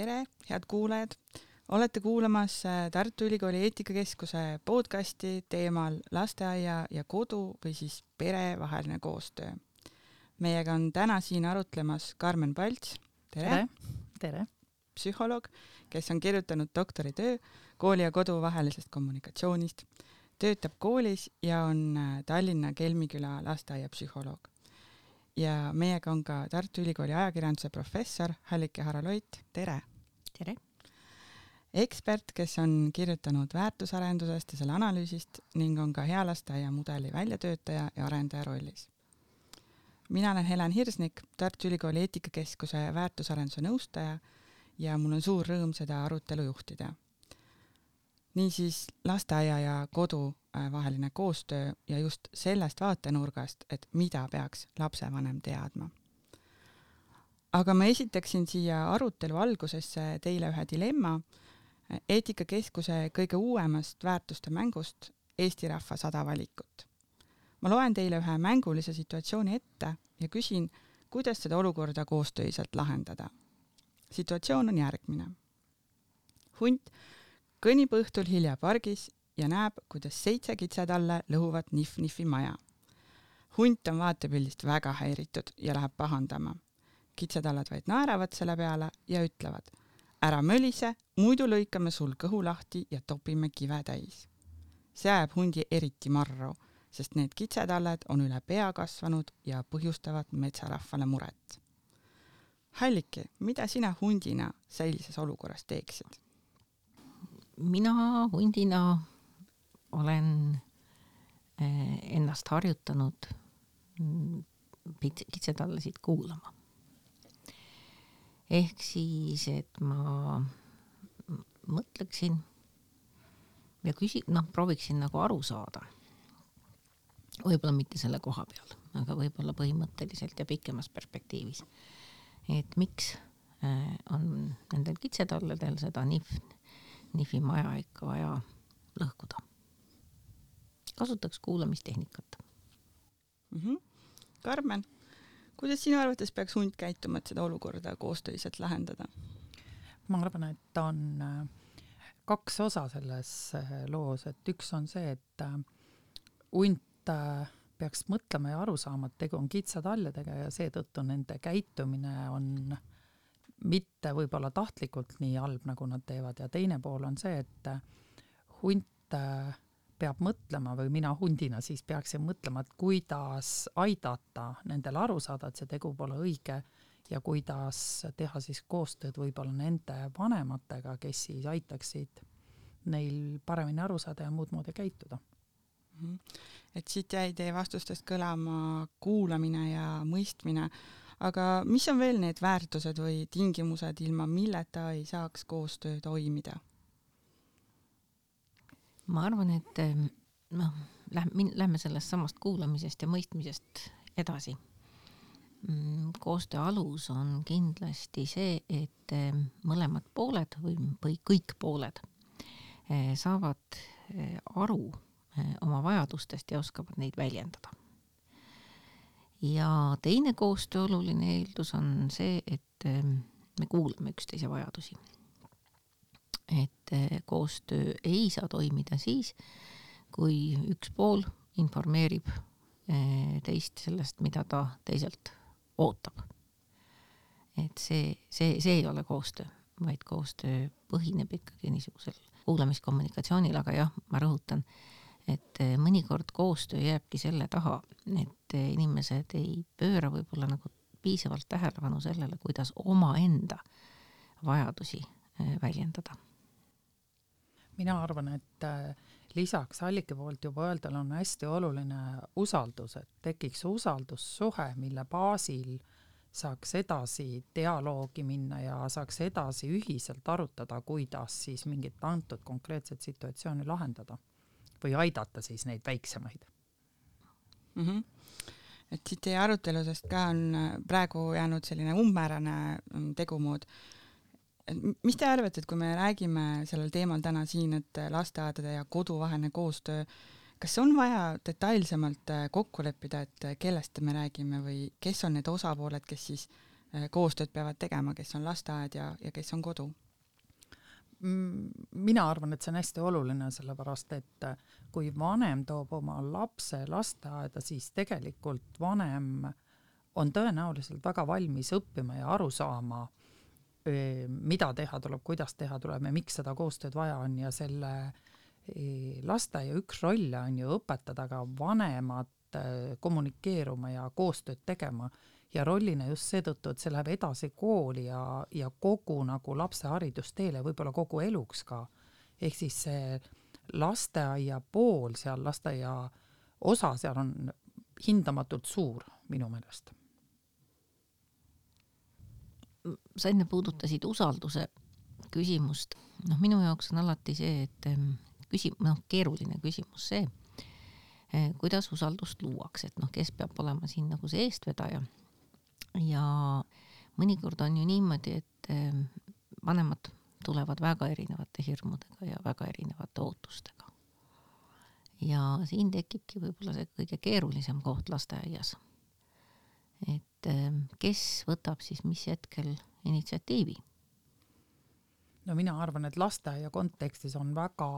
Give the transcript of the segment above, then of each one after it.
tere, head kuulajad! olete kuulamas äh, Tartu Ülikooli eetikakeskuse podcasti teemal lasteaia ja kodu või siis pere vaheline koostöö. meiega on täna siin arutlemas Karmen Palts, tere, tere.! psühholoog, kes on kirjutanud doktoritöö kooli ja kodu vahelisest kommunikatsioonist, töötab koolis ja on äh, Tallinna Kelmiküla lasteaiapsühholoog ja meiega on ka Tartu Ülikooli ajakirjanduse professor Hallike Haraloit, tere! tere! ekspert, kes on kirjutanud väärtusarendusest ja selle analüüsist ning on ka hea lasteaia mudeli väljatöötaja ja arendaja rollis. mina olen Helen Hirsnik, Tartu Ülikooli eetikakeskuse väärtusarenduse nõustaja ja mul on suur rõõm seda arutelu juhtida. niisiis lasteaia ja kodu vaheline koostöö ja just sellest vaatenurgast, et mida peaks lapsevanem teadma. aga ma esitaksin siia arutelu algusesse teile ühe dilemma eetikakeskuse kõige uuemast väärtuste mängust Eesti rahva sada valikut. ma loen teile ühe mängulise situatsiooni ette ja küsin, kuidas seda olukorda koostöiselt lahendada. situatsioon on järgmine. hunt kõnnib õhtul hilja pargis ja näeb, kuidas seitse kitsetalle lõhuvad Nif-Nifi maja. hunt on vaatepildist väga häiritud ja läheb pahandama. kitsetallad vaid naeravad selle peale ja ütlevad ära mölise, muidu lõikame sul kõhu lahti ja topime kive täis. see ajab hundi eriti marru, sest need kitsetalled on üle pea kasvanud ja põhjustavad metsarahvale muret. Halliki, mida sina hundina sellises olukorras teeksid? mina hundina olen eh, ennast harjutanud mm, kitsetallasid kuulama. ehk siis, et ma mõtleksin ja küsi-, noh, prooviksin nagu aru saada. võib-olla mitte selle koha peal, aga võib-olla põhimõtteliselt ja pikemas perspektiivis. et miks eh, on nendel kitsetalledel seda nihv, nihvi maja ikka vaja lõhkuda kasutaks kuulamistehnikat mm. -hmm. Karmen, kuidas sinu arvates peaks hunt käituma, et seda olukorda koostöiselt lahendada? ma arvan, et ta on äh, kaks osa selles äh, loos, et üks on see, et äh, hunt peaks mõtlema ja aru saama, et tegu on kitsatalledega ja seetõttu nende käitumine on mitte võib-olla tahtlikult nii halb, nagu nad teevad ja teine pool on see, et hunt peab mõtlema või mina hundina siis peaksin mõtlema, et kuidas aidata nendel aru saada, et see tegu pole õige ja kuidas teha siis koostööd võib-olla nende vanematega, kes siis aitaksid neil paremini aru saada ja muud moodi käituda. -hmm. et siit jäi teie vastustest kõlama kuulamine ja mõistmine, aga mis on veel need väärtused või tingimused, ilma milleta ei saaks koostöö toimida? Ma arvan, et noh, lähme, lähme sellest samast kuulamisest ja mõistmisest edasi. Mm, koostöö alus on kindlasti see, et mõlemad pooled või, või kõik pooled eh, saavad eh, aru eh, oma vajadustest ja oskavad neid väljendada. ja teine koostöö oluline eeldus on see, et me kuulame üksteise vajadusi et eh, koostöö ei saa toimida siis, kui üks pool informeerib eh, teist sellest, mida ta teiselt ootab. et see, see, see ei ole koostöö, vaid koostöö põhineb ikkagi niisugusel kuulamiskommunikatsioonil, aga jah, ma rõhutan, et eh, mõnikord koostöö jääbki selle taha, et inimesed ei pööra võib-olla nagu piisavalt tähelepanu sellele, kuidas omaenda vajadusi väljendada mina arvan, et äh, lisaks Allike poolt juba öeldule on hästi oluline usaldus, et tekiks usaldussuhe, mille baasil saaks edasi dialoogi minna ja saaks edasi ühiselt arutada, kuidas siis mingit antud konkreetset situatsiooni lahendada või aidata siis neid väiksemaid mm. -hmm. et siit teie aruteludest ka on äh, praegu jäänud selline umbmäärane mm, tegumood mis te arvate, et kui me räägime sellel teemal täna siin, et lasteaedade ja kodu vaheline koostöö, kas on vaja detailsemalt äh, kokku leppida, et kellest me räägime või kes on need osapooled, kes siis äh, koostööd peavad tegema, kes on lasteaed ja, ja kes on kodu? mina arvan, et see on hästi oluline, sellepärast et äh, kui vanem toob oma lapse lasteaeda, siis tegelikult vanem on tõenäoliselt väga valmis õppima ja aru saama, mida teha tuleb, kuidas teha tuleb ja miks seda koostööd vaja on ja selle lasteaia üks rolle on ju õpetada ka vanemat kommunikeeruma ja koostööd tegema ja rollina just seetõttu, et see läheb edasi kooli ja, ja kogu nagu lapse haridusteele, võib-olla kogu eluks ka. ehk siis see lasteaia pool seal, lasteaia osa seal on hindamatult suur minu meelest. Sa enne puudutasid usalduse küsimust, noh, minu jaoks on alati see, et küsi-, noh, keeruline küsimus see, eh, kuidas usaldust luuakse, et noh, kes peab olema siin nagu see eestvedaja ja mõnikord on ju niimoodi, et vanemad tulevad väga erinevate hirmudega ja väga erinevate ootustega. ja siin tekibki võib-olla see kõige keerulisem koht lasteaias. Et ehm, kes võtab siis mis hetkel initsiatiivi? no mina arvan, et lasteaia kontekstis on väga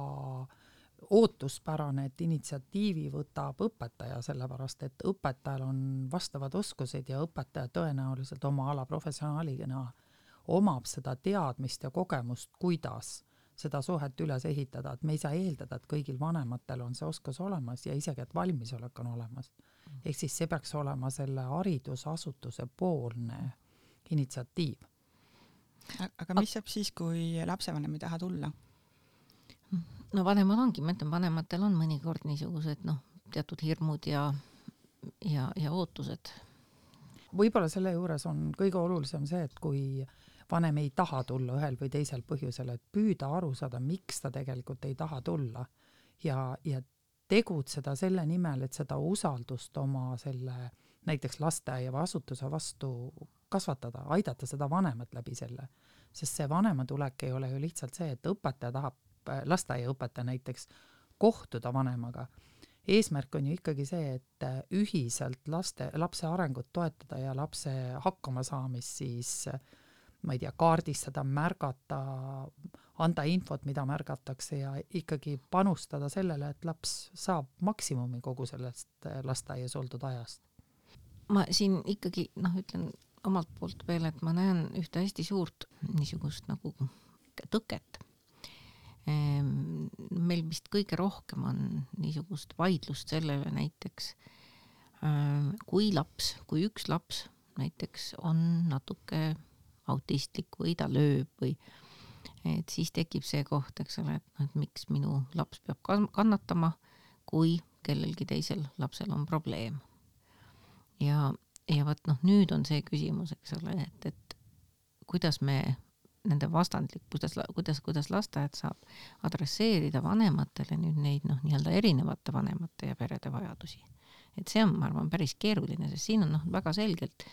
ootuspärane, et initsiatiivi võtab õpetaja, sellepärast et õpetajal on vastavad oskused ja õpetaja tõenäoliselt oma ala professionaalina omab seda teadmist ja kogemust, kuidas seda suhet üles ehitada, et me ei saa eeldada, et kõigil vanematel on see oskus olemas ja isegi, et valmisolek on olemas. ehk siis see peaks olema selle haridusasutuse poolne initsiatiiv. aga mis saab siis, kui lapsevanem ei taha tulla? no vanemad ongi, ma ütlen, vanematel on mõnikord niisugused noh, teatud hirmud ja, ja, ja ootused. võib-olla selle juures on kõige olulisem see, et kui vanem ei taha tulla ühel või teisel põhjusel, et püüda aru saada, miks ta tegelikult ei taha tulla ja, ja tegutseda selle nimel, et seda usaldust oma selle näiteks lasteaia või asutuse vastu kasvatada, aidata seda vanemat läbi selle. sest see vanema tulek ei ole ju lihtsalt see, et õpetaja tahab Äh, lasteaiaõpetaja näiteks kohtuda vanemaga. eesmärk on ju ikkagi see, et äh, ühiselt laste, lapse arengut toetada ja lapse hakkamasaamist siis äh, ma ei tea, kaardistada, märgata, anda infot, mida märgatakse ja ikkagi panustada sellele, et laps saab maksimumi kogu sellest lasteaias oldud ajast. ma siin ikkagi noh, ütlen omalt poolt veel, et ma näen ühte hästi suurt niisugust nagu tõket Ehm, meil vist kõige rohkem on niisugust vaidlust selle üle näiteks, ehm, kui laps, kui üks laps näiteks on natuke autistlik või ta lööb või et siis tekib see koht, eks ole, et noh, et miks minu laps peab kannatama, kui kellelgi teisel lapsel on probleem. ja, ja vot noh, nüüd on see küsimus, eks ole, et, et kuidas me nende vastandlik, kuidas, kuidas, kuidas lasteaed saab adresseerida vanematele nüüd neid noh, nii-öelda erinevate vanemate ja perede vajadusi. et see on, ma arvan, päris keeruline, sest siin on noh, väga selgelt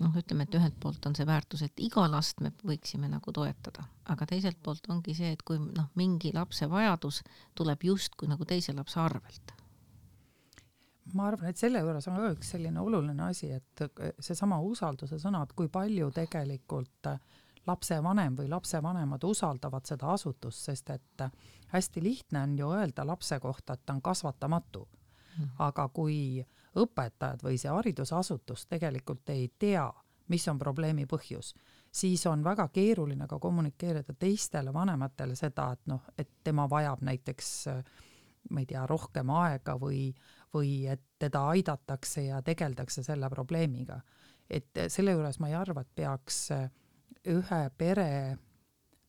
noh, ütleme, et ühelt poolt on see väärtus, et iga last me võiksime nagu toetada, aga teiselt poolt ongi see, et kui noh, mingi lapse vajadus tuleb justkui nagu teise lapse arvelt ma arvan, et selle juures on ka üks selline oluline asi, et seesama usalduse sõna, et kui palju tegelikult äh, lapsevanem või lapsevanemad usaldavad seda asutust, sest et hästi lihtne on ju öelda lapse kohta, et ta on kasvatamatu. -hmm. aga kui õpetajad või see haridusasutus tegelikult ei tea, mis on probleemi põhjus, siis on väga keeruline ka kommunikeerida teistele vanematele seda, et noh, et tema vajab näiteks ma ei tea, rohkem aega või, või et teda aidatakse ja tegeldakse selle probleemiga. et selle juures ma ei arva, et peaks ühe pere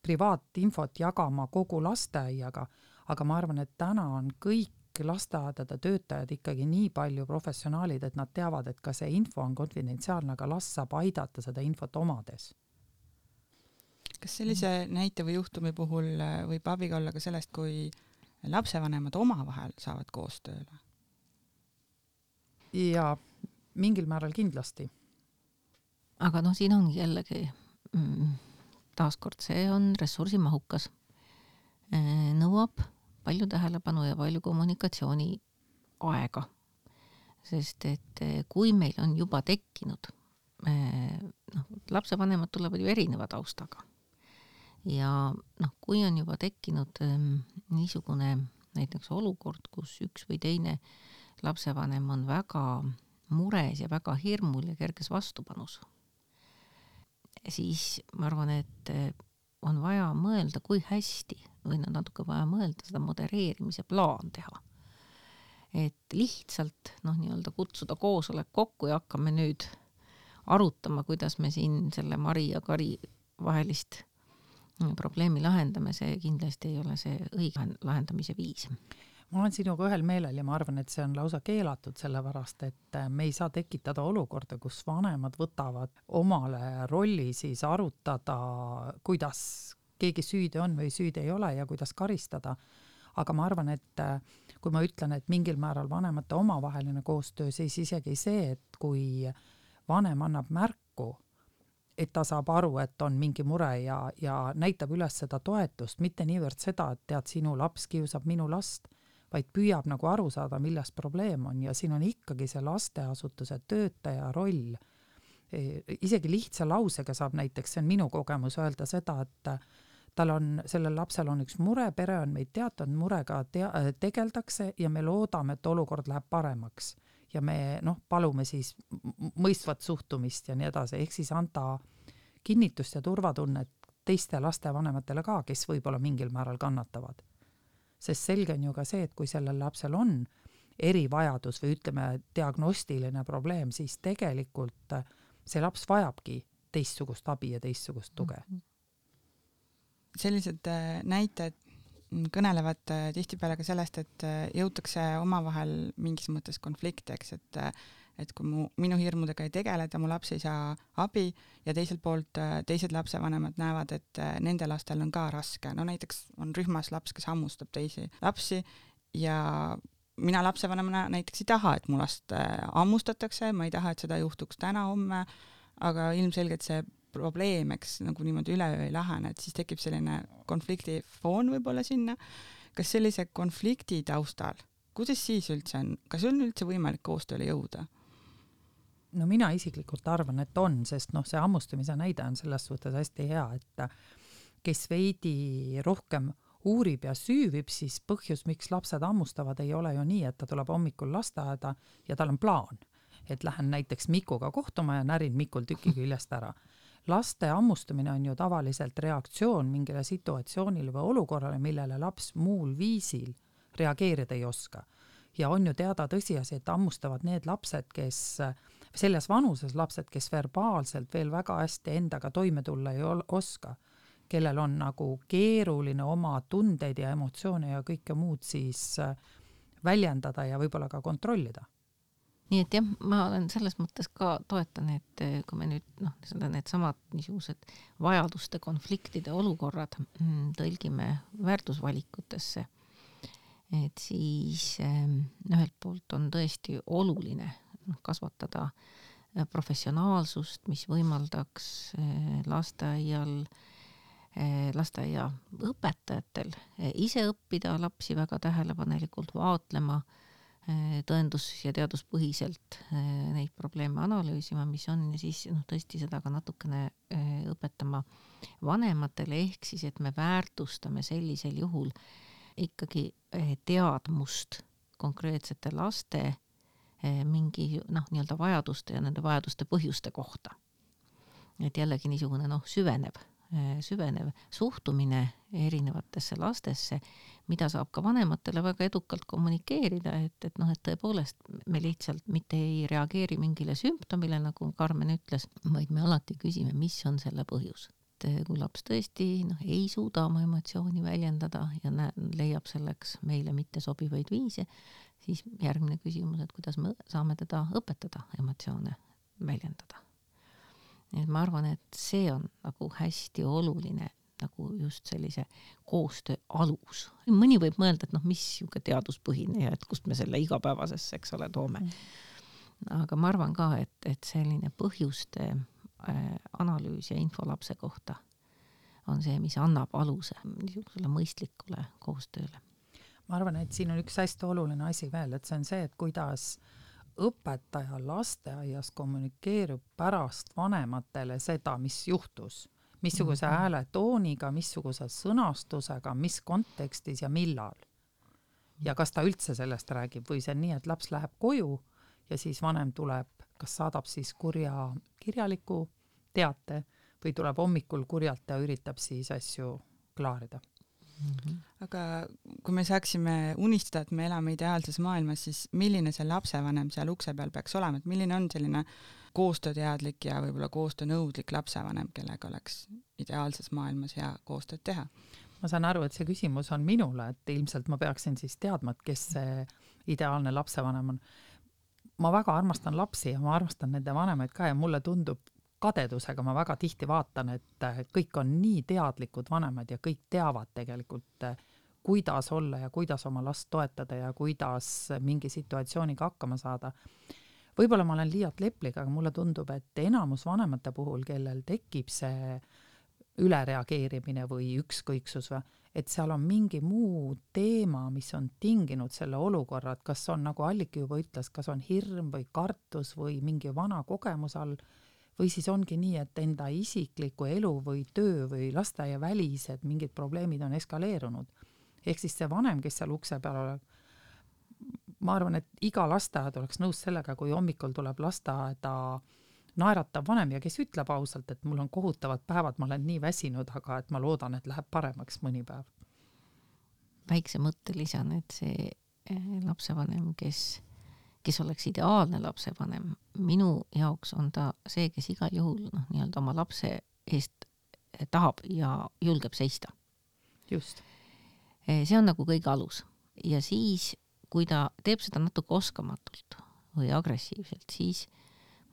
privaatinfot jagama kogu lasteaiaga, aga ma arvan, et täna on kõik lasteaedade töötajad ikkagi nii palju professionaalid, et nad teavad, et ka see info on konfidentsiaalne, aga last saab aidata seda infot omades. kas sellise näite või juhtumi puhul äh, võib abiga olla ka sellest, kui lapsevanemad omavahel saavad koostööle? jaa, mingil määral kindlasti. aga noh, siin ongi jällegi Mm, taaskord, see on ressursimahukas, äh, nõuab palju tähelepanu ja palju kommunikatsiooni aega. sest et äh, kui meil on juba tekkinud äh, noh, lapsevanemad tulevad ju erineva taustaga. ja noh, kui on juba tekkinud ähm, niisugune näiteks olukord, kus üks või teine lapsevanem on väga mures ja väga hirmul ja kerges vastupanus, siis ma arvan, et äh, on vaja mõelda, kui hästi või on natuke vaja mõelda seda modereerimise plaan teha. et lihtsalt noh, nii-öelda kutsuda koosolek kokku ja hakkame nüüd arutama, kuidas me siin selle Mari ja Kari vahelist probleemi lahendame, see kindlasti ei ole see õige lahendamise viis ma olen sinuga ühel meelel ja ma arvan, et see on lausa keelatud, sellepärast et me ei saa tekitada olukorda, kus vanemad võtavad omale rolli siis arutada, kuidas keegi süüdi on või süüdi ei ole ja kuidas karistada. aga ma arvan, et kui ma ütlen, et mingil määral vanemate omavaheline koostöö, siis isegi see, et kui vanem annab märku, et ta saab aru, et on mingi mure ja, ja näitab üles seda toetust, mitte niivõrd seda, et tead, sinu laps kiusab minu last, vaid püüab nagu aru saada, milles probleem on ja siin on ikkagi see lasteasutuse töötaja roll. E, isegi lihtsa lausega saab näiteks, see on minu kogemus, öelda seda, et tal on, sellel lapsel on üks mure, pere on meid teatanud, murega tea-, tegeldakse ja me loodame, et olukord läheb paremaks ja me noh, palume siis mõistvat suhtumist ja nii edasi, ehk siis anda kinnitust ja turvatunnet teiste lastevanematele ka, kes võib-olla mingil määral kannatavad. sest selge on ju ka see, et kui sellel lapsel on erivajadus või ütleme, diagnostiline probleem, siis tegelikult see laps vajabki teistsugust abi ja teistsugust tuge mm. -hmm. Sellised äh, näited kõnelevad äh, tihtipeale ka sellest, et äh, jõutakse omavahel mingis mõttes konflikti, eks, et et kui mu, minu hirmudega ei tegeleta, mu laps ei saa abi ja teiselt poolt teised lapsevanemad näevad, et nende lastel on ka raske, no näiteks on rühmas laps, kes hammustab teisi lapsi ja mina lapsevanemana näiteks ei taha, et mu last hammustatakse, ma ei taha, et seda juhtuks täna-homme, aga ilmselgelt see probleem, eks nagu niimoodi üleöö ei lahene, et siis tekib selline konfliktifoon võib-olla sinna. kas sellise konflikti taustal, kuidas siis üldse on, kas on üldse võimalik koostööle jõuda? no mina isiklikult arvan, et on, sest noh, see hammustamise näide on selles suhtes hästi hea, et kes veidi rohkem uurib ja süüvib, siis põhjus, miks lapsed hammustavad, ei ole ju nii, et ta tuleb hommikul lasteaeda ja tal on plaan, et lähen näiteks Mikuga kohtuma ja närin Mikul tüki küljest ära laste hammustamine on ju tavaliselt reaktsioon mingile situatsioonile või olukorrale, millele laps muul viisil reageerida ei oska. ja on ju teada tõsiasi, et hammustavad need lapsed, kes, selles vanuses lapsed, kes verbaalselt veel väga hästi endaga toime tulla ei oska, kellel on nagu keeruline oma tundeid ja emotsioone ja kõike muud siis väljendada ja võib-olla ka kontrollida nii et jah, ma olen selles mõttes ka toetan, et eh, kui me nüüd noh, seda needsamad niisugused vajaduste konfliktide olukorrad mm, tõlgime väärtusvalikutesse, et siis eh, ühelt poolt on tõesti oluline kasvatada eh, professionaalsust, mis võimaldaks lasteaial lasteaiaõpetajatel ise õppida lapsi väga tähelepanelikult vaatlema Äh, tõendus- ja teaduspõhiselt äh, neid probleeme analüüsima, mis on ja siis noh, tõesti seda ka natukene äh, õpetama vanematele, ehk siis, et me väärtustame sellisel juhul ikkagi teadmust konkreetsete laste mingi noh, nii-öelda vajaduste ja nende vajaduste põhjuste kohta. et jällegi niisugune noh, süvenev, süvenev suhtumine erinevatesse lastesse mida saab ka vanematele väga edukalt kommunikeerida, et, et noh, et tõepoolest me lihtsalt mitte ei reageeri mingile sümptomile, nagu Karmen ütles, vaid me alati küsime, mis on selle põhjus. et kui laps tõesti noh, ei suuda oma emotsiooni väljendada ja näe, leiab selleks meile mittesobivaid viise, siis järgmine küsimus, et kuidas me saame teda õpetada emotsioone väljendada. Et ma arvan, et see on nagu hästi oluline nagu just sellise koostöö alus. mõni võib mõelda, et noh, mis sihuke teaduspõhine ja et kust me selle igapäevasesse, eks ole, toome mm.. aga ma arvan ka, et, et selline põhjuste äh, analüüs ja info lapse kohta on see, mis annab aluse niisugusele mõistlikule koostööle. ma arvan, et siin on üks hästi oluline asi veel, et see on see, et kuidas õpetaja lasteaias kommunikeerib pärast vanematele seda, mis juhtus, missuguse Mhm. hääletooniga, missuguse sõnastusega, mis kontekstis ja millal. ja kas ta üldse sellest räägib või see on nii, et laps läheb koju ja siis vanem tuleb, kas saadab siis kurja kirjaliku teate või tuleb hommikul kurjalt ja üritab siis asju klaarida. Aga kui me saaksime unistada, et me elame ideaalses maailmas, siis milline see lapsevanem seal ukse peal peaks olema, et milline on selline koostööteadlik ja võib-olla koostöönõudlik lapsevanem, kellega oleks ideaalses maailmas hea koostööd teha? ma saan aru, et see küsimus on minule, et ilmselt ma peaksin siis teadma, et kes see ideaalne lapsevanem on. ma väga armastan lapsi ja ma armastan nende vanemaid ka ja mulle tundub kadedusega, ma väga tihti vaatan, et kõik on nii teadlikud vanemad ja kõik teavad tegelikult, kuidas olla ja kuidas oma last toetada ja kuidas mingi situatsiooniga hakkama saada. võib-olla ma olen liialt leplik, aga mulle tundub, et enamus vanemate puhul, kellel tekib see ülereageerimine või ükskõiksus või, et seal on mingi muu teema, mis on tinginud selle olukorra, et kas on, nagu Alliki juba ütles, kas on hirm või kartus või mingi vana kogemus all, või siis ongi nii, et enda isikliku elu või töö või lasteaiavälised mingid probleemid on eskaleerunud. ehk siis see vanem, kes seal ukse peal oleb, ma arvan, et iga lasteaed oleks nõus sellega, kui hommikul tuleb lasteaeda naeratav vanem ja kes ütleb ausalt, et mul on kohutavad päevad, ma olen nii väsinud, aga et ma loodan, et läheb paremaks mõni päev. väikse mõtte lisan, et see eh, lapsevanem, kes, kes oleks ideaalne lapsevanem, minu jaoks on ta see, kes igal juhul noh, nii-öelda oma lapse eest eh, tahab ja julgeb seista. just. Eh, see on nagu kõige alus ja siis, kui ta teeb seda natuke oskamatult või agressiivselt, siis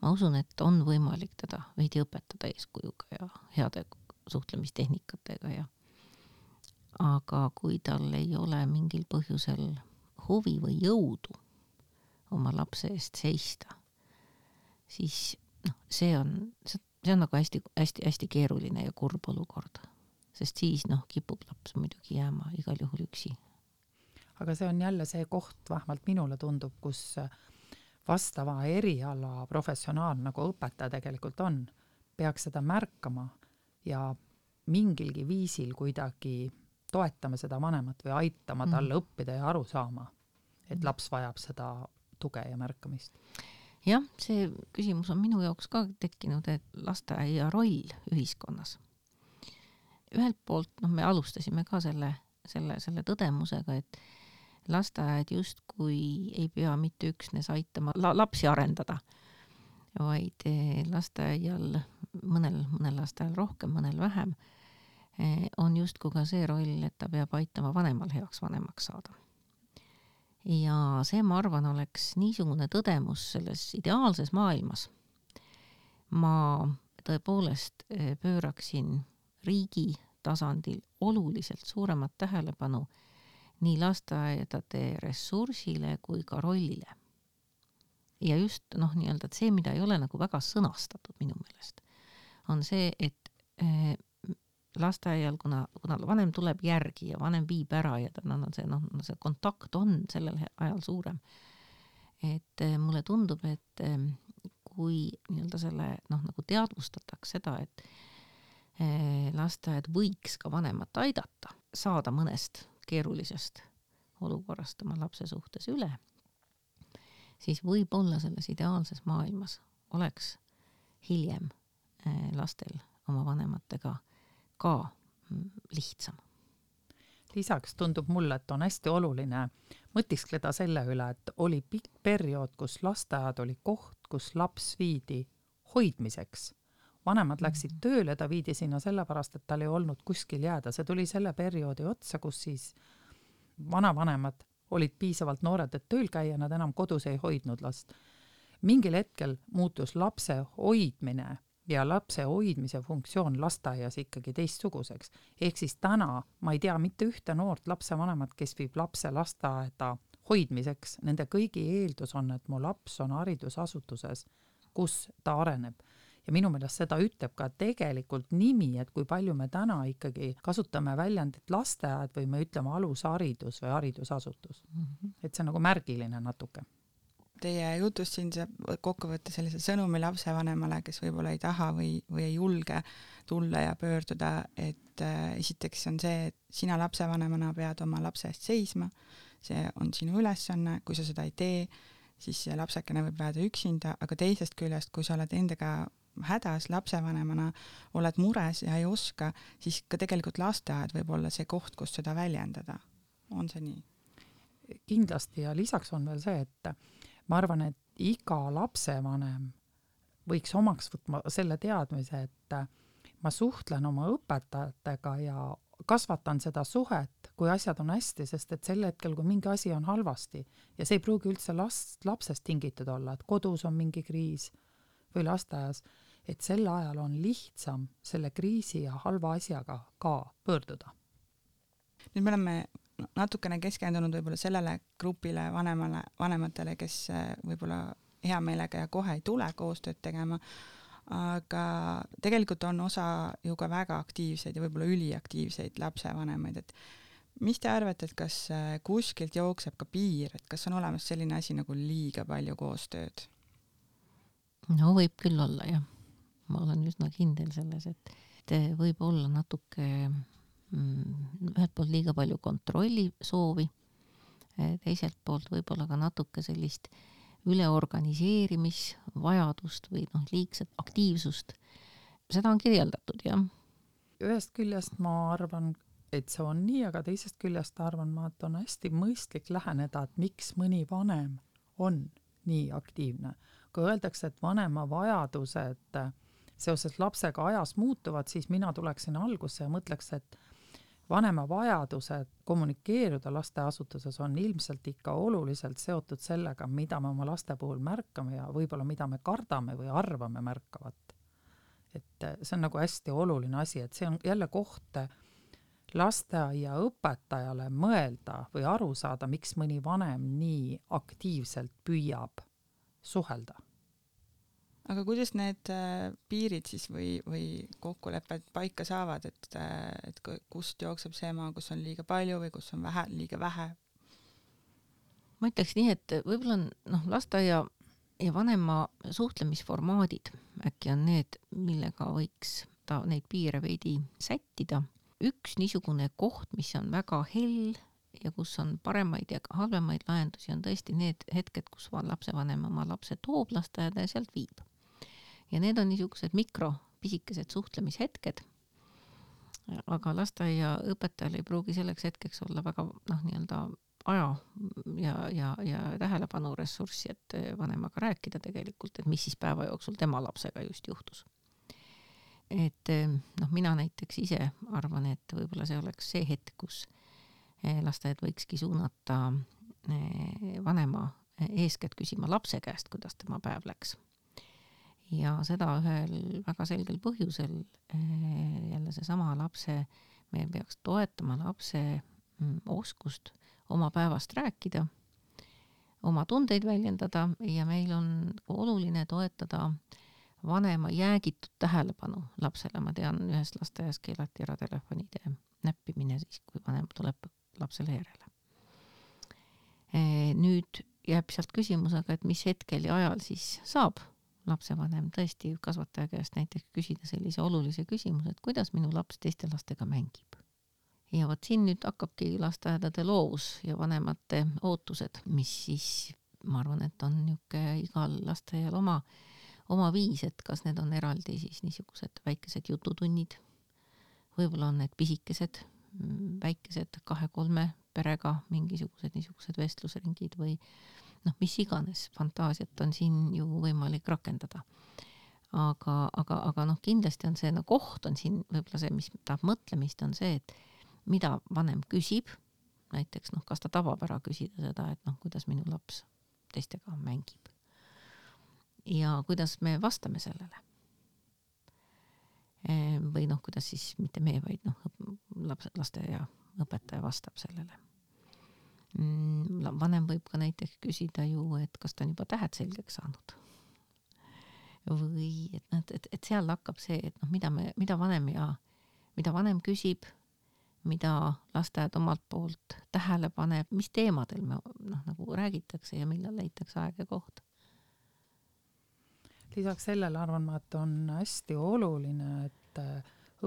ma usun, et on võimalik teda veidi õpetada eeskujuga ja heade suhtlemistehnikatega ja aga kui tal ei ole mingil põhjusel huvi või jõudu oma lapse eest seista, siis noh, see on, see on nagu hästi-hästi-hästi keeruline ja kurb olukord, sest siis noh, kipub laps muidugi jääma igal juhul üksi. aga see on jälle see koht, vähemalt minule tundub, kus vastava eriala professionaal, nagu õpetaja tegelikult on, peaks seda märkama ja mingilgi viisil kuidagi toetama seda vanemat või aitama talle mm. õppida ja aru saama, et laps vajab seda tuge ja märkamist. jah, see küsimus on minu jaoks ka tekkinud, et lasteaia roll ühiskonnas. ühelt poolt noh, me alustasime ka selle, selle, selle tõdemusega, et lasteaed justkui ei pea mitte üksnes aitama la lapsi arendada, vaid lasteaial, mõnel, mõnel lasteaial rohkem, mõnel vähem, on justkui ka see roll, et ta peab aitama vanemal heaks vanemaks saada. Ja see, ma arvan, oleks niisugune tõdemus selles ideaalses maailmas. ma tõepoolest pööraksin riigi tasandil oluliselt suuremat tähelepanu nii lasteaedade ressursile kui ka rollile. ja just noh, nii-öelda, et see, mida ei ole nagu väga sõnastatud minu meelest, on see, et äh, lasteaial, kuna, kuna vanem tuleb järgi ja vanem viib ära ja tal on see noh, see kontakt on sellel ajal suurem. et äh, mulle tundub, et äh, kui nii-öelda selle noh, nagu teadvustataks seda, et lasteaed võiks ka vanemat aidata saada mõnest keerulisest olukorrast oma lapse suhtes üle, siis võib-olla selles ideaalses maailmas oleks hiljem lastel oma vanematega ka lihtsam. lisaks tundub mulle, et on hästi oluline mõtiskleda selle üle, et oli pikk periood, kus lasteaed oli koht, kus laps viidi hoidmiseks vanemad läksid tööle, ta viidi sinna sellepärast, et tal ei olnud kuskil jääda, see tuli selle perioodi otsa, kus siis vanavanemad olid piisavalt noored, et tööl käia, nad enam kodus ei hoidnud last. mingil hetkel muutus lapse hoidmine ja lapse hoidmise funktsioon lasteaias ikkagi teistsuguseks. ehk siis täna ma ei tea mitte ühte noort lapsevanemat, kes viib lapse lasteaeda hoidmiseks, nende kõigi eeldus on, et mu laps on haridusasutuses, kus ta areneb ja minu meelest seda ütleb ka tegelikult nimi, et kui palju me täna ikkagi kasutame väljendit lasteaed või me ütleme alusharidus või haridusasutus mm. -hmm. et see on nagu märgiline natuke. Teie jutust siin saab kokku võtta sellise sõnumi lapsevanemale, kes võib-olla ei taha või, või ei julge tulla ja pöörduda, et äh, esiteks on see, et sina lapsevanemana pead oma lapse eest seisma, see on sinu ülesanne, kui sa seda ei tee, siis see lapsekene võib jääda üksinda, aga teisest küljest, kui sa oled endaga hädas lapsevanemana, oled mures ja ei oska, siis ka tegelikult lasteaed võib olla see koht, kus seda väljendada. on see nii? kindlasti ja lisaks on veel see, et ma arvan, et iga lapsevanem võiks omaks võtma selle teadmise, et ma suhtlen oma õpetajatega ja kasvatan seda suhet, kui asjad on hästi, sest et sel hetkel, kui mingi asi on halvasti ja see ei pruugi üldse last, lapsest tingitud olla, et kodus on mingi kriis või lasteaias, et sel ajal on lihtsam selle kriisi ja halva asjaga ka pöörduda. nüüd me oleme natukene keskendunud võib-olla sellele grupile vanemale, vanematele, kes äh, võib-olla hea meelega ja kohe ei tule koostööd tegema, aga tegelikult on osa ju ka väga aktiivseid ja võib-olla üliaktiivseid lapsevanemaid, et mis te arvate, et kas äh, kuskilt jookseb ka piir, et kas on olemas selline asi nagu liiga palju koostööd? no võib küll olla jah, ma olen üsna kindel selles, et, võib olla natuke ühelt poolt liiga palju kontrolli soovi, teiselt poolt võib-olla ka natuke sellist üleorganiseerimisvajadust või noh, liigset aktiivsust. seda on kirjeldatud jah. ühest küljest ma arvan, et see on nii, aga teisest küljest arvan ma, et on hästi mõistlik läheneda, et miks mõni vanem on nii aktiivne. kui öeldakse, et vanema vajadused seoses lapsega ajas muutuvad, siis mina tuleksin algusse ja mõtleks, et vanema vajadused kommunikeeruda lasteasutuses on ilmselt ikka oluliselt seotud sellega, mida me oma laste puhul märkame ja võib-olla mida me kardame või arvame märkavat. et see on nagu hästi oluline asi, et see on jälle koht lasteaiaõpetajale mõelda või aru saada, miks mõni vanem nii aktiivselt püüab suhelda aga kuidas need äh, piirid siis või, või kokkulepped paika saavad, et, äh, et kust jookseb see maa, kus on liiga palju või kus on vähe, liiga vähe? ma ütleks nii, et võib-olla on noh, lasteaia ja vanema suhtlemisformaadid äkki on need, millega võiks ta neid piire veidi sättida. üks niisugune koht, mis on väga hell ja kus on paremaid ja halvemaid lahendusi, on tõesti need hetked, kus lapsevanem oma lapse toob lasteaeda ja sealt viib ja need on niisugused mikro, pisikesed suhtlemishetked. aga lasteaiaõpetajal ei pruugi selleks hetkeks olla väga noh, nii-öelda aja ja, ja, ja tähelepanuressurssi, et vanemaga rääkida tegelikult, et mis siis päeva jooksul tema lapsega just juhtus. et noh, mina näiteks ise arvan, et võib-olla see oleks see hetk, kus lasteaed võikski suunata vanema eeskätt küsima lapse käest, kuidas tema päev läks ja seda ühel väga selgel põhjusel, eh, jälle seesama lapse, me peaks toetama lapse mm, oskust oma päevast rääkida, oma tundeid väljendada ja meil on oluline toetada vanema jäägitud tähelepanu lapsele, ma tean, ühes lasteaias keelati ära telefonide näppimine siis, kui vanem tuleb lapsele järele. Eh, nüüd jääb sealt küsimus, aga et mis hetkel ja ajal siis saab lapsevanem tõesti kasvataja käest näiteks küsida sellise olulise küsimuse, et kuidas minu laps teiste lastega mängib. ja vot siin nüüd hakkabki lasteaedade loovus ja vanemate ootused, mis siis ma arvan, et on niisugune igal lasteaial oma, oma viis, et kas need on eraldi siis niisugused väikesed jututunnid, võib-olla on need pisikesed, väikesed kahe-kolme perega mingisugused niisugused vestlusringid või noh, mis iganes fantaasiat on siin ju võimalik rakendada. aga, aga, aga noh, kindlasti on see no koht on siin võib-olla see, mis tahab mõtlemist, on see, et mida vanem küsib, näiteks noh, kas ta tabab ära küsida seda, et noh, kuidas minu laps teistega mängib. ja kuidas me vastame sellele. või noh, kuidas siis mitte me, vaid noh, laps, lasteaia õpetaja vastab sellele vanem võib ka näiteks küsida ju, et kas ta on juba tähed selgeks saanud. või et noh, et, et seal hakkab see, et noh, mida me, mida vanem ja, mida vanem küsib, mida lasteaed omalt poolt tähele paneb, mis teemadel me noh, nagu räägitakse ja millal leitakse aeg ja koht? lisaks sellele arvan ma, et on hästi oluline, et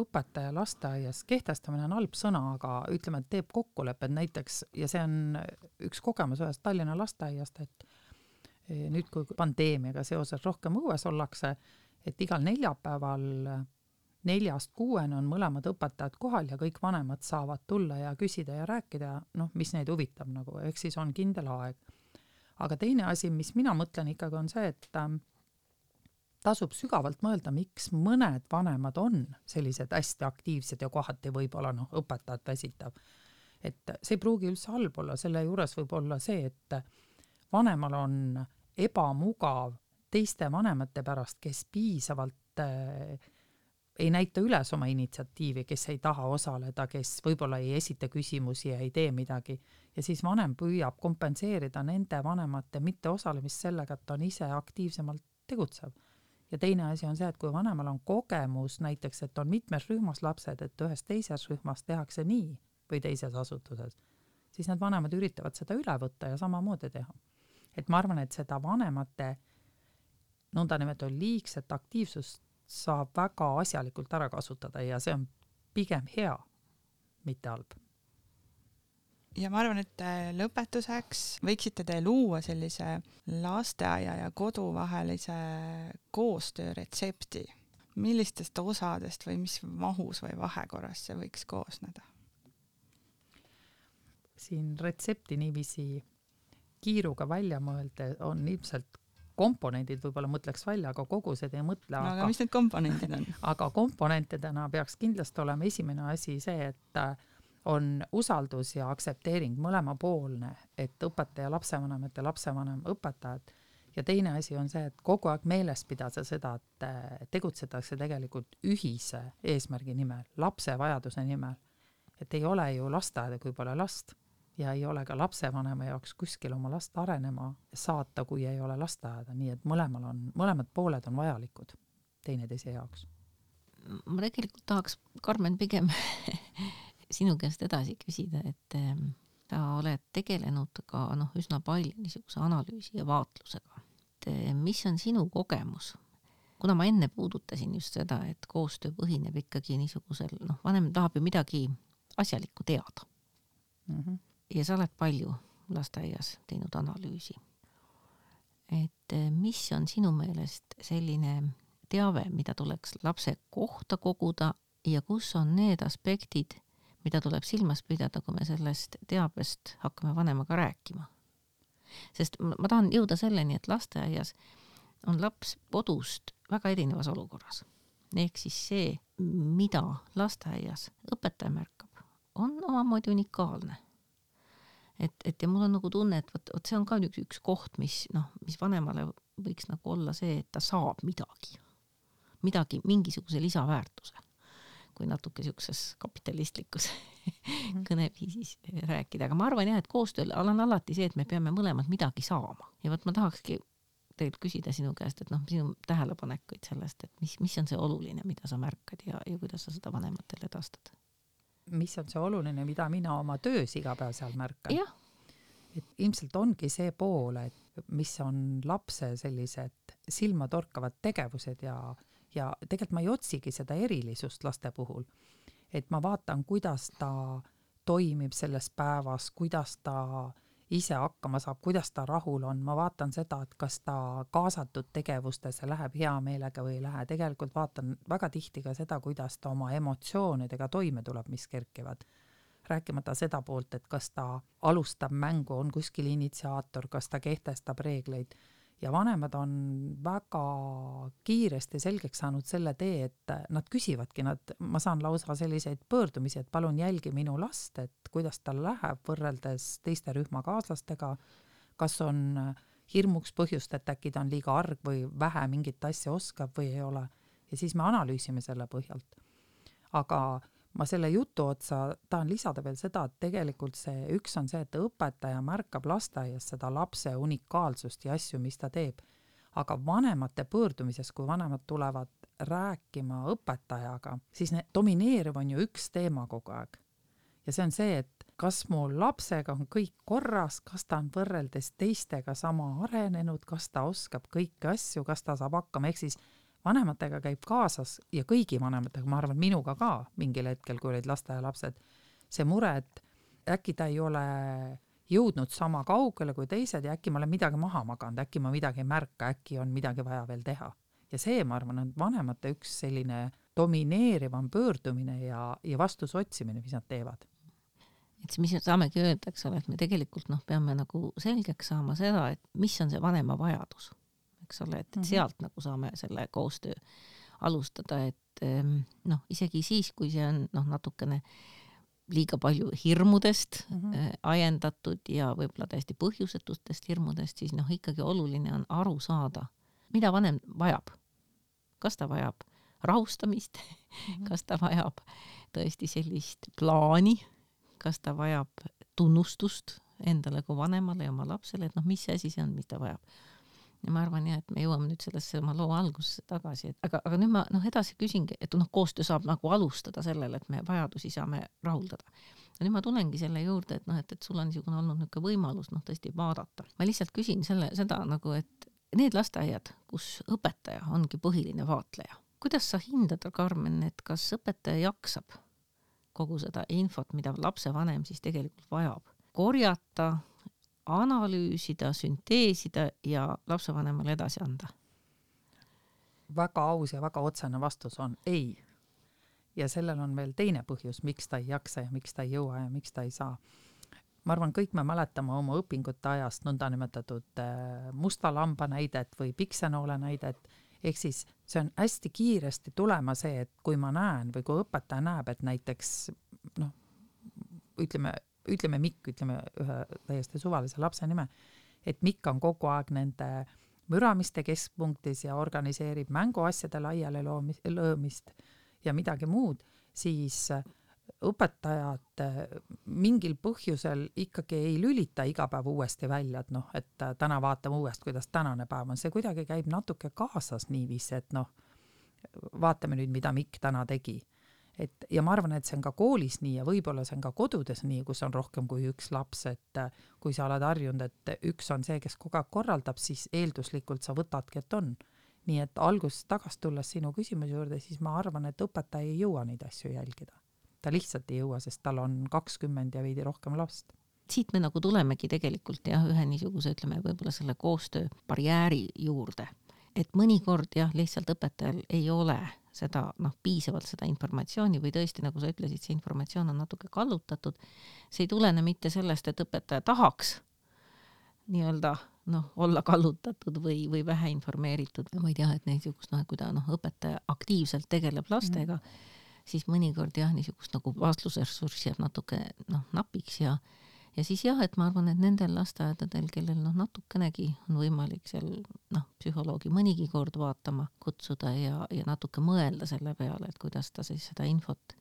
õpetaja lasteaias, kehtestamine on halb sõna, aga ütleme, et teeb kokkulepped näiteks ja see on üks kogemus ühest Tallinna lasteaiast, et eh, nüüd, kui pandeemiaga seoses rohkem õues ollakse, et igal neljapäeval neljast kuueni on mõlemad õpetajad kohal ja kõik vanemad saavad tulla ja küsida ja rääkida, noh, mis neid huvitab nagu, ehk siis on kindel aeg. aga teine asi, mis mina mõtlen ikkagi, on see, et tasub sügavalt mõelda, miks mõned vanemad on sellised hästi aktiivsed ja kohati võib-olla noh, õpetajat väsitav. et see ei pruugi üldse halb olla, selle juures võib olla see, et vanemal on ebamugav teiste vanemate pärast, kes piisavalt äh, ei näita üles oma initsiatiivi, kes ei taha osaleda, kes võib-olla ei esita küsimusi ja ei tee midagi. ja siis vanem püüab kompenseerida nende vanemate mitteosalemist sellega, et ta on ise aktiivsemalt tegutsev. Ja teine asi on see, et kui vanemal on kogemus näiteks, et on mitmes rühmas lapsed, et ühes teises rühmas tehakse nii või teises asutuses, siis need vanemad üritavad seda üle võtta ja samamoodi teha. et ma arvan, et seda vanemate nõndanimetatud liigset aktiivsust saab väga asjalikult ära kasutada ja see on pigem hea, mitte halb. Ja ma arvan, et äh, lõpetuseks võiksite te luua sellise lasteaia ja kodu vahelise koostöö retsepti. millistest osadest või mis mahus või vahekorras see võiks koosneda? siin retsepti niiviisi kiiruga välja mõelda on ilmselt komponendid võib-olla mõtleks välja, aga kogused ei mõtle. no aga mis need komponendid on aga komponentidena peaks kindlasti olema esimene asi see, et äh, on usaldus ja aktsepteering mõlemapoolne, et õpetaja, lapsevanemad ja lapsevanem, õpetajad ja teine asi on see, et kogu aeg meeles pidada seda, et äh, tegutsetakse tegelikult ühise eesmärgi nimel, lapse vajaduse nimel. et ei ole ju lasteaeda, kui pole last ja ei ole ka lapsevanema jaoks kuskil oma last arenema saata, kui ei ole lasteaeda, nii et mõlemal on, mõlemad pooled on vajalikud teineteise jaoks. ma tegelikult tahaks, Karmen, pigem sinu käest edasi küsida, et ehm, sa oled tegelenud ka noh, üsna palju niisuguse analüüsi ja vaatlusega. et ehm, mis on sinu kogemus? kuna ma enne puudutasin just seda, et koostöö põhineb ikkagi niisugusel noh, vanem tahab ju midagi asjalikku teada mm. -hmm ja sa oled palju lasteaias teinud analüüsi. et eh, mis on sinu meelest selline teave, mida tuleks lapse kohta koguda ja kus on need aspektid, mida tuleb silmas pidada, kui me sellest teabest hakkame vanemaga rääkima. sest ma tahan jõuda selleni, et lasteaias on laps kodust väga erinevas olukorras. ehk siis see, mida lasteaias õpetaja märkab, on omamoodi unikaalne et, et ja mul on nagu tunne, et vot, vot see on ka üks, üks koht, mis noh, mis vanemale võiks nagu olla see, et ta saab midagi, midagi, mingisuguse lisaväärtuse, kui natuke siukses kapitalistlikus mhm. kõneviisis rääkida, aga ma arvan jah, et koostööl on alati see, et me peame mõlemad midagi saama ja vot ma tahakski tegelikult küsida sinu käest, et noh, sinu tähelepanekuid sellest, et mis, mis on see oluline, mida sa märkad ja, ja kuidas sa seda vanematele edastad mis on see oluline, mida mina oma töös iga päev seal märkan. et ilmselt ongi see pool, et mis on lapse sellised silmatorkavad tegevused ja, ja tegelikult ma ei otsigi seda erilisust laste puhul. et ma vaatan, kuidas ta toimib selles päevas, kuidas ta ise hakkama saab, kuidas ta rahul on, ma vaatan seda, et kas ta kaasatud tegevustesse läheb hea meelega või ei lähe, tegelikult vaatan väga tihti ka seda, kuidas ta oma emotsioonidega toime tuleb, mis kerkivad. rääkimata seda poolt, et kas ta alustab mängu, on kuskil initsiaator, kas ta kehtestab reegleid ja vanemad on väga kiiresti selgeks saanud selle tee, et nad küsivadki, nad, ma saan lausa selliseid pöördumisi, et palun jälgi minu last, et kuidas tal läheb võrreldes teiste rühmakaaslastega, kas on hirmuks põhjust, et äkki ta on liiga arg või vähe mingit asja oskab või ei ole. ja siis me analüüsime selle põhjalt. aga ma selle jutu otsa tahan lisada veel seda, et tegelikult see üks on see, et õpetaja märkab lasteaias seda lapse unikaalsust ja asju, mis ta teeb. aga vanemate pöördumises, kui vanemad tulevad rääkima õpetajaga, siis domineeriv on ju üks teema kogu aeg. ja see on see, et kas mu lapsega on kõik korras, kas ta on võrreldes teistega sama arenenud, kas ta oskab kõiki asju, kas ta saab hakkama, ehk siis vanematega käib kaasas ja kõigi vanematega, ma arvan, minuga ka mingil hetkel, kui olid lasteaialapsed, see mure, et äkki ta ei ole jõudnud sama kaugele kui teised ja äkki ma olen midagi maha maganud, äkki ma midagi ei märka, äkki on midagi vaja veel teha. ja see, ma arvan, on vanemate üks selline domineerivam pöördumine ja, ja vastuse otsimine, mis nad teevad et siis mis me saamegi öelda, eks ole, et me tegelikult noh, peame nagu selgeks saama seda, et mis on see vanema vajadus, eks ole, et, et mhm. sealt nagu saame selle koostöö alustada, et ehm, noh, isegi siis, kui see on noh, natukene liiga palju hirmudest mm -hmm. ajendatud ja võib-olla täiesti põhjusetutest hirmudest, siis noh, ikkagi oluline on aru saada, mida vanem vajab. kas ta vajab rahustamist mm, -hmm. kas ta vajab tõesti sellist plaani kas ta vajab tunnustust endale kui vanemale ja oma lapsele, et noh, mis asi see on, mis ta vajab. Ja ma arvan jah, et me jõuame nüüd sellesse oma loo algusesse tagasi, et aga, aga nüüd ma noh, edasi küsingi, et noh, koostöö saab nagu alustada sellele, et me vajadusi saame rahuldada. ja nüüd ma tulengi selle juurde, et noh, et, et sul on niisugune olnud niisugune võimalus noh, tõesti vaadata. ma lihtsalt küsin selle, seda nagu, et need lasteaiad, kus õpetaja ongi põhiline vaatleja, kuidas sa hindad, Karmen, et kas õpetaja jaksab kogu seda infot, mida lapsevanem siis tegelikult vajab, korjata, analüüsida, sünteesida ja lapsevanemale edasi anda? väga aus ja väga otsene vastus on ei. ja sellel on veel teine põhjus, miks ta ei jaksa ja miks ta ei jõua ja miks ta ei saa. ma arvan, kõik me mäletame oma õpingute ajast nõndanimetatud äh, musta lamba näidet või piksenoole näidet ehk siis see on hästi kiiresti tulema see, et kui ma näen või kui õpetaja näeb, et näiteks noh, ütleme, ütleme Mikk, ütleme ühe täiesti suvalise lapse nime, et Mikk on kogu aeg nende müramiste keskpunktis ja organiseerib mänguasjade laiali löömist ja midagi muud, siis õpetajad äh, mingil põhjusel ikkagi ei lülita iga päev uuesti välja, et noh, et äh, täna vaatame uuesti, kuidas tänane päev on, see kuidagi käib natuke kaasas niiviisi, et noh, vaatame nüüd, mida Mikk täna tegi. Et ja ma arvan, et see on ka koolis nii ja võib-olla see on ka kodudes nii, kus on rohkem kui üks laps, et äh, kui sa oled harjunud, et üks on see, kes kogu aeg korraldab, siis eelduslikult sa võtadki, et on. Nii et algusest tagasi tulles sinu küsimuse juurde, siis ma arvan, et õpetaja ei jõua neid asju jälgida. Ta lihtsalt ei jõua, sest tal on kakskümmend ja veidi rohkem last. siit me nagu tulemegi tegelikult jah, ühe niisuguse, ütleme võib-olla selle koostöö barjääri juurde, et mõnikord jah, lihtsalt õpetajal ei ole seda noh, piisavalt seda informatsiooni või tõesti, nagu sa ütlesid, see informatsioon on natuke kallutatud. see ei tulene mitte sellest, et õpetaja tahaks nii-öelda noh, olla kallutatud või, või vähe informeeritud, vaid jah, et niisugust noh, et kui ta noh, õpetaja aktiivselt tegeleb lastega mm, -hmm siis mõnikord jah, niisugust nagu vaatlusressurssi jääb natuke noh, napiks ja ja siis jah, et ma arvan, et nendel lasteaedadel, kellel noh, natukenegi on võimalik seal noh, psühholoogi mõnigi kord vaatama kutsuda ja, ja natuke mõelda selle peale, et kuidas ta siis seda infot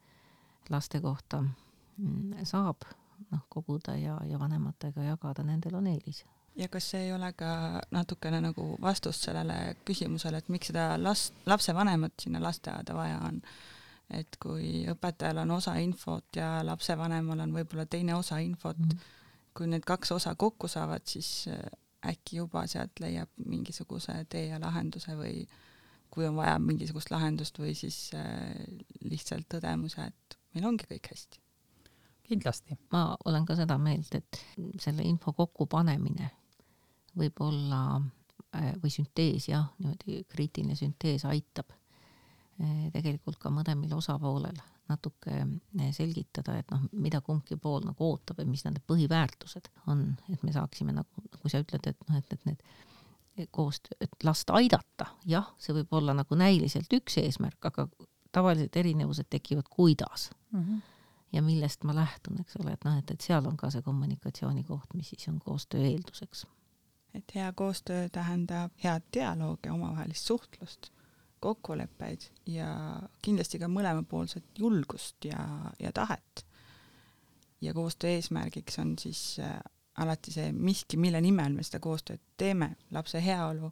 laste kohta mm, saab noh, koguda ja, ja vanematega jagada, nendel on eelis ja kas see ei ole ka natukene nagu vastus sellele küsimusele, et miks seda last, lapsevanemat sinna lasteaeda vaja on? Et kui õpetajal on osa infot ja lapsevanemal on võib-olla teine osa infot mm, -hmm. kui need kaks osa kokku saavad, siis äh, äkki juba sealt leiab mingisuguse tee ja lahenduse või kui on vaja mingisugust lahendust või siis äh, lihtsalt tõdemuse, et meil ongi kõik hästi. kindlasti. ma olen ka seda meelt, et selle info kokkupanemine võib olla äh, või süntees jah, niimoodi kriitiline süntees aitab tegelikult ka mõlemal osapoolel natuke eh, selgitada, et noh, mida kumbki pool nagu ootab ja mis nende põhiväärtused on, et me saaksime nagu, kui sa ütled, et noh, et, et need koostöö, et last aidata, jah, see võib olla nagu näiliselt üks eesmärk, aga tavaliselt erinevused tekivad, kuidas mm. -hmm. ja millest ma lähtun, eks ole, et noh, et, et seal on ka see kommunikatsiooni koht, mis siis on koostöö eelduseks. et hea koostöö tähendab head dialoogi, omavahelist suhtlust kokkuleppeid ja kindlasti ka mõlemapoolset julgust ja, ja tahet. ja koostöö eesmärgiks on siis äh, alati see miski, mille nimel me seda koostööd teeme, lapse heaolu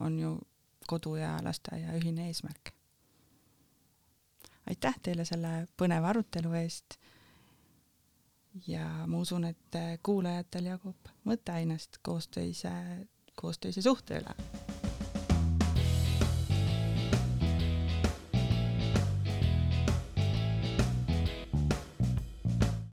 on ju kodu ja lasteaia ühine eesmärk. aitäh teile selle põneva arutelu eest ja ma usun, et kuulajatel jagub mõtteainest koostöise, koostöise suhte üle